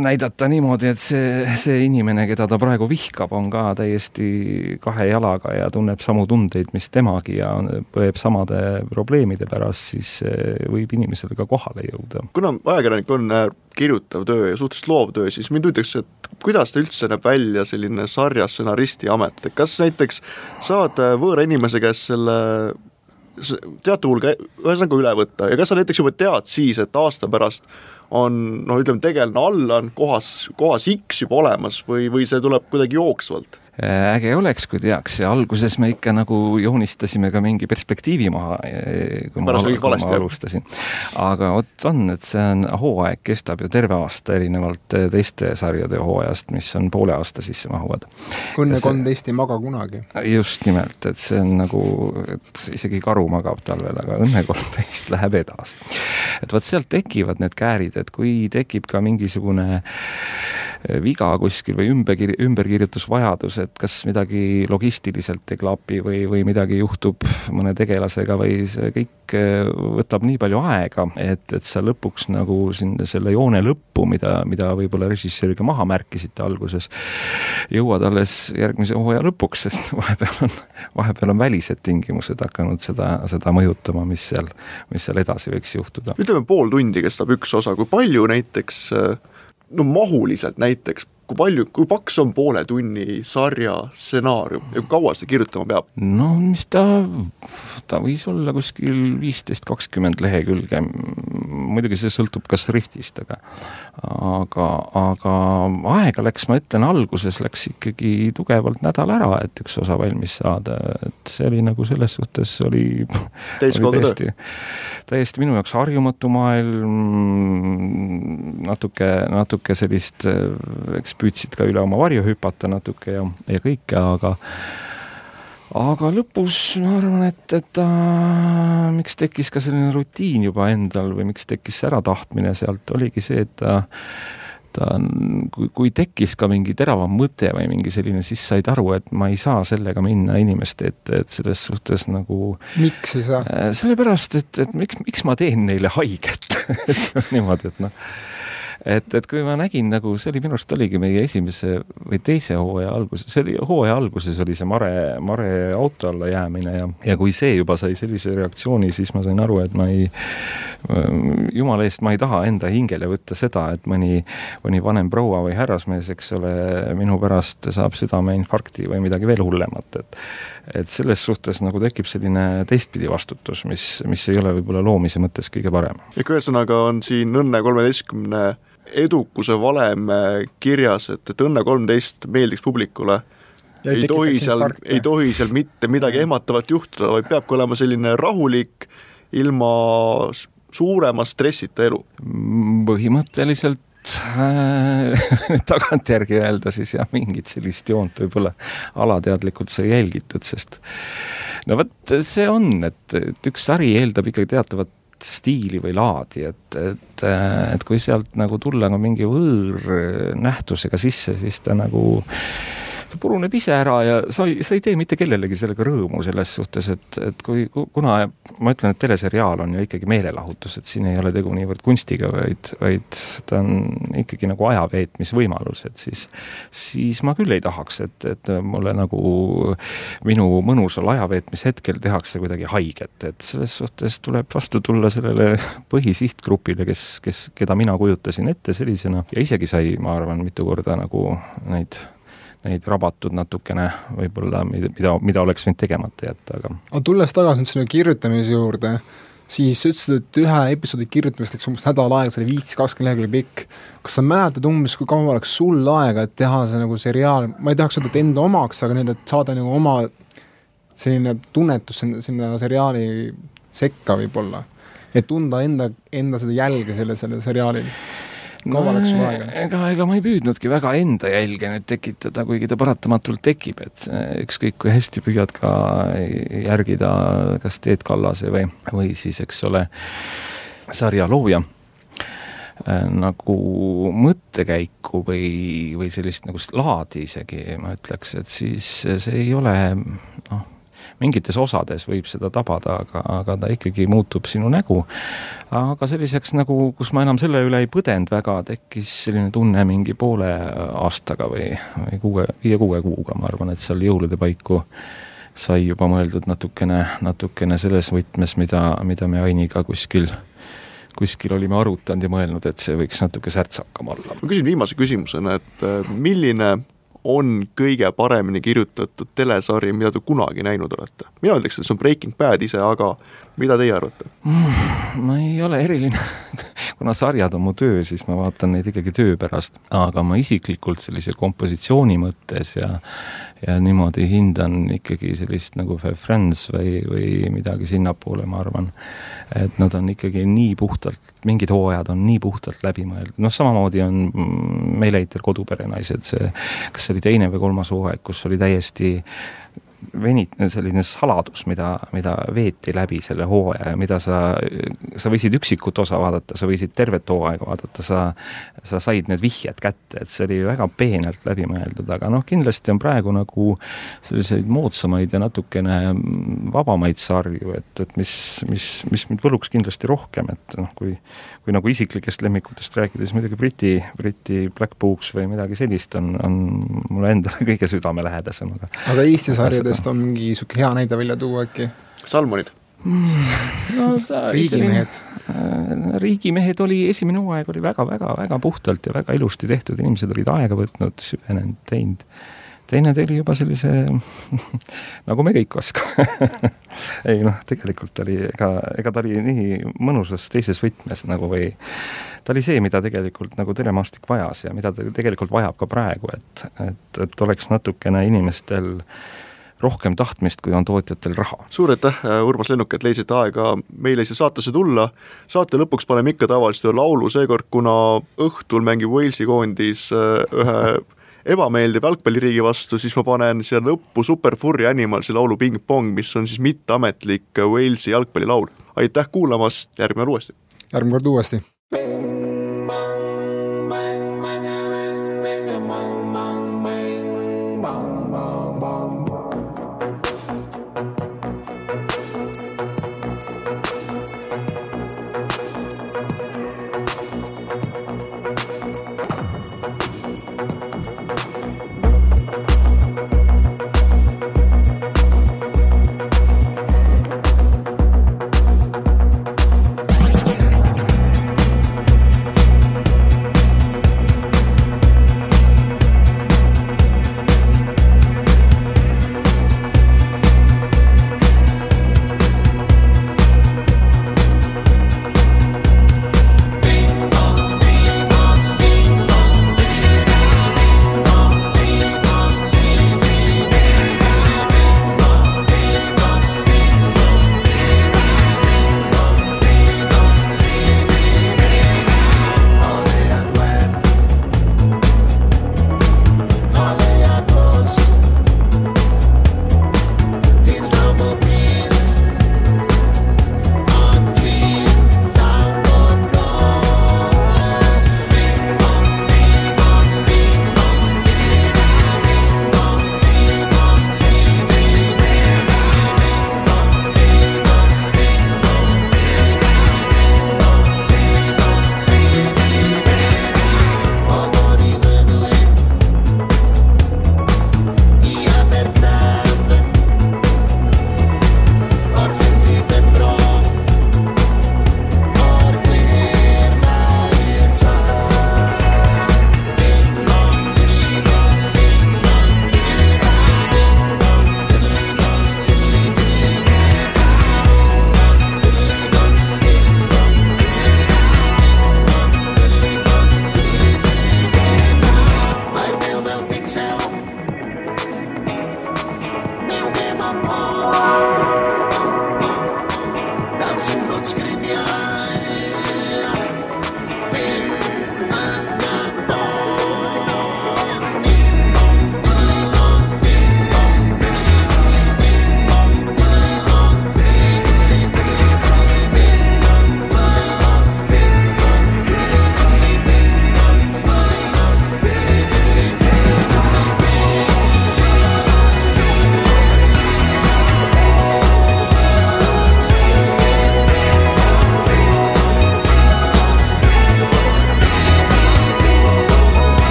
näidata niimoodi, et see, see inimene, keda ta praegu vihkab, on ka täiesti kahe jalaga ja tunneb samu tundeid, mis temagi ja põeb samade probleemide pärast, siis võib inimesele ka kohale jõuda. kuna ajakirjanik on äh, kirjutav töö ja suhteliselt loov töö, siis mind huvitaks, et kuidas ta üldse näeb välja, selline sarja stsenaristi amet, et kas näiteks saad võõra inimese käest selle teatud hulga, ühesõnaga üle võtta ja kas sa näiteks juba tead siis, et aasta pärast on noh, ütleme tegelane Allan kohas, kohas X juba olemas või, või see tuleb kuidagi jooksvalt? Äh, äge oleks, kui teaks ja alguses me ikka nagu joonistasime ka mingi perspektiivi maha, äh, kui ma, kui ma alustasin. aga vot on, et see on, hooaeg kestab ju terve aasta, erinevalt äh, teiste sarjade hooajast, mis on poole aasta sisse mahuvad. Õnne kolmteist ei maga kunagi. just nimelt, et see on nagu, et isegi karu magab talvel, aga Õnne kolmteist läheb edasi. et vot sealt tekivad need käärid, et kui tekib ka mingisugune viga kuskil või ümber, ümberkirjutusvajadus, et kas midagi logistiliselt ei klapi või, või midagi juhtub mõne tegelasega või see kõik äh, võtab nii palju aega, et, et sa lõpuks nagu siin selle joone lõppu, mida, mida võib-olla režissööriga maha märkisite alguses, jõuad alles järgmise hooaja lõpuks, sest vahepeal on, vahepeal on välised tingimused hakanud seda, seda mõjutama, mis seal, mis seal edasi võiks juhtuda. ütleme, pool tundi kestab üks osa, kui palju näiteks äh no mahuliselt näiteks, kui palju, kui paks on poole tunni sarja stsenaarium ja kui kaua seda kirjutama peab? no mis ta, ta võis olla kuskil viisteist, kakskümmend lehekülge, muidugi see sõltub ka šriftist, aga aga, aga aega läks, ma ütlen, alguses läks ikkagi tugevalt nädal ära, et üks osa valmis saada, et see oli nagu selles suhtes oli, oli täiesti, täiesti minu jaoks harjumatu maailm, natuke, natuke sellist, eks püüdsid ka üle oma varju hüpata natuke ja, ja kõike, aga aga lõpus ma arvan, et, et äh, miks tekkis ka selline rutiin juba endal või miks tekkis see äratahtmine sealt, oligi see, et ta ta on, kui, kui tekkis ka mingi teravam mõte või mingi selline, siis said aru, et ma ei saa sellega minna inimeste ette, et selles suhtes nagu miks ei saa? Äh, sellepärast, et, et miks, miks ma teen neile haiget niimoodi, et noh et, et kui ma nägin nagu, see oli minu arust oligi meie esimese või teise hooaja alguses, see oli hooaja alguses oli see Mare, Mare auto alla jäämine ja, ja kui see juba sai sellise reaktsiooni, siis ma sain aru, et ma ei, jumala eest, ma ei taha enda hingele võtta seda, et mõni, mõni vanem proua või härrasmees, eks ole, minu pärast saab südameinfarkti või midagi veel hullemat, et et selles suhtes nagu tekib selline teistpidi vastutus, mis, mis ei ole võib-olla loomise mõttes kõige parem. ehk ühesõnaga on siin Õnne kolmeteistkümne edukuse valem kirjas, et, et Õnne kolmteist meeldiks publikule. Ja ei tohi seal, ei tohi seal mitte midagi ehmatavat juhtuda, vaid peabki olema selline rahulik, ilma suurema stressita elu. põhimõtteliselt nüüd tagantjärgi öelda siis jah, mingit sellist joont võib-olla alateadlikult sai jälgitud, sest no vot, see on, et, et üks sari eeldab ikkagi teatavat stiili või laadi, et, et, et kui sealt nagu tulla nagu mingi võõrnähtusega sisse, siis ta nagu ta puruneb ise ära ja sa ei, sa ei tee mitte kellelegi sellega rõõmu selles suhtes, et, et kui, kuna ma ütlen, et teleseriaal on ju ikkagi meelelahutus, et siin ei ole tegu niivõrd kunstiga, vaid, vaid ta on ikkagi nagu aja veetmisvõimalus, et siis, siis ma küll ei tahaks, et, et mulle nagu minu mõnusal ajaveetmishetkel tehakse kuidagi haiget, et selles suhtes tuleb vastu tulla sellele põhisihtgrupile, kes, kes, keda mina kujutasin ette sellisena. Ja isegi sai, ma arvan, mitu korda nagu neid neid rabatud natukene võib-olla, mida, mida oleks võinud tegemata jätta, aga aga tulles tagasi nüüd selle kirjutamise juurde, siis sa ütlesid, et ühe episoodi kirjutamiseks läks umbes nädal aega, see oli viisteist, kakskümmend lehekülge pikk. kas sa mäletad umbes, kui kaua oleks sul aega, et teha see nagu seriaal, ma ei tahaks öelda, et enda omaks, aga nii, et saada nagu oma selline tunnetus sinna, sinna seriaali sekka võib-olla? et tunda enda, enda seda jälge selle, selle seriaalil kaua läks sul aega? ega, ega ma ei püüdnudki väga enda jälge nüüd tekitada, kuigi ta paratamatult tekib, et ükskõik kui hästi püüad ka järgida kas Teet Kallase või, või siis, eks ole, sarja looja äh, nagu mõttekäiku või, või sellist nagu laadi isegi, ma ütleks, et siis see ei ole noh, mingites osades võib seda tabada, aga, aga ta ikkagi muutub sinu nägu. aga selliseks nagu, kus ma enam selle üle ei põdenud väga, tekkis selline tunne mingi poole aastaga või, või kuue, viie-kuue kuuga, ma arvan, et seal jõulude paiku sai juba mõeldud natukene, natukene selles võtmes, mida, mida me Ainiga kuskil kuskil olime arutanud ja mõelnud, et see võiks natuke särtsakam olla. ma küsin viimase küsimusena, et äh, milline on kõige paremini kirjutatud telesari, mida te kunagi näinud olete? mina ütleks, et see on Breaking Bad ise, aga mida teie arvate mm,? ma ei ole eriline kuna sarjad on mu töö, siis ma vaatan neid ikkagi töö pärast, aga ma isiklikult sellise kompositsiooni mõttes ja ja niimoodi hindan ikkagi sellist nagu Friends või, või midagi sinnapoole, ma arvan. et nad on ikkagi nii puhtalt, mingid hooajad on nii puhtalt läbi mõeldud, noh samamoodi on Meeleheiter Koduperenaised, see, kas see oli teine või kolmas hooaeg, kus oli täiesti venit-, selline saladus, mida, mida veeti läbi selle hooaja ja mida sa, sa võisid üksikut osa vaadata, sa võisid tervet hooaega vaadata, sa, sa said need vihjed kätte, et see oli väga peenelt läbi mõeldud, aga noh, kindlasti on praegu nagu selliseid moodsamaid ja natukene vabamaid sarju, et, et mis, mis, mis mind võluks kindlasti rohkem, et noh, kui kui nagu isiklikest lemmikutest rääkida, siis muidugi Briti, Briti Black Books või midagi sellist on, on mulle endale kõige südamelähedasem, aga aga Eesti sarjadest on mingi niisugune hea näide välja tuua äkki? Salmonid mm,? No, riigimehed? Äh, riigimehed oli, esimene hooaeg oli väga-väga-väga puhtalt ja väga ilusti tehtud, inimesed olid aega võtnud, süvenenud, teinud teine tegi juba sellise nagu me kõik oskame ei noh, tegelikult oli, ega, ega ta oli nii mõnusas teises võtmes nagu või ta oli see, mida tegelikult nagu telemaastik vajas ja mida ta tegelikult vajab ka praegu, et, et, et oleks natukene inimestel rohkem tahtmist, kui on tootjatel raha. suur aitäh, Urmas Lennuk, et leidsite aega meile siia saatesse tulla. saate lõpuks paneme ikka tavaliselt ühe laulu, seekord kuna õhtul mängib Walesi koondis äh, ühe ebameeldiv jalgpalliriigi vastu, siis ma panen siia lõppu Super Furry Animalsi laulu Ping Pong, mis on siis mitteametlik Walesi jalgpallilaul. aitäh kuulamast, järgmine kord uuesti! järgmine kord uuesti!